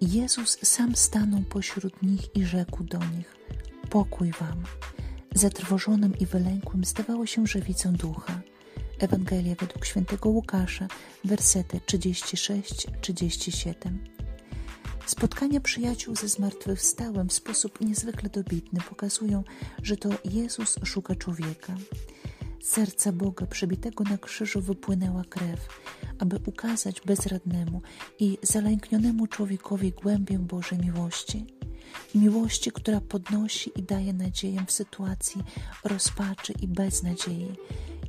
Jezus sam stanął pośród nich i rzekł do nich: Pokój wam. Zatrwożonym i wylękłym zdawało się, że widzę ducha. Ewangelia według świętego Łukasza, wersety 36-37. Spotkania przyjaciół ze zmartwychwstałym w sposób niezwykle dobitny pokazują, że to Jezus szuka człowieka. Serca Boga przebitego na krzyżu wypłynęła krew, aby ukazać bezradnemu i zalęknionemu człowiekowi głębię Bożej miłości. Miłości, która podnosi i daje nadzieję w sytuacji rozpaczy i beznadziei.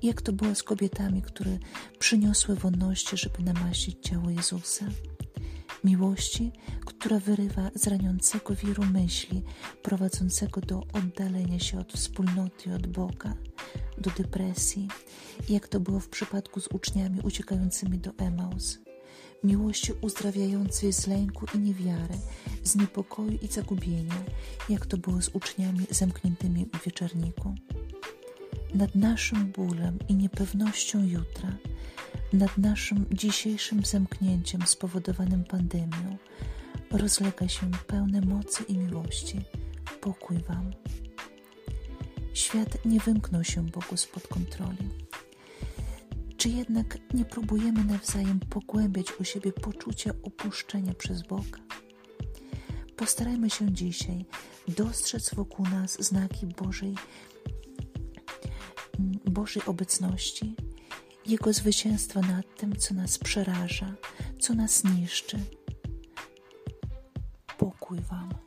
Jak to było z kobietami, które przyniosły wonności, żeby namaścić ciało Jezusa miłości, która wyrywa z raniącego wiru myśli, prowadzącego do oddalenia się od wspólnoty od Boga, do depresji, jak to było w przypadku z uczniami uciekającymi do Emaus. Miłości uzdrawiającej z lęku i niewiary, z niepokoju i zagubienia, jak to było z uczniami zamkniętymi w wieczorniku. Nad naszym bólem i niepewnością jutra nad naszym dzisiejszym zamknięciem spowodowanym pandemią rozlega się pełne mocy i miłości. Pokój Wam. Świat nie wymknął się Bogu spod kontroli. Czy jednak nie próbujemy nawzajem pogłębiać u siebie poczucia opuszczenia przez Boga? Postarajmy się dzisiaj dostrzec wokół nas znaki Bożej, Bożej obecności jego zwycięstwo nad tym, co nas przeraża, co nas niszczy. Pokój Wam.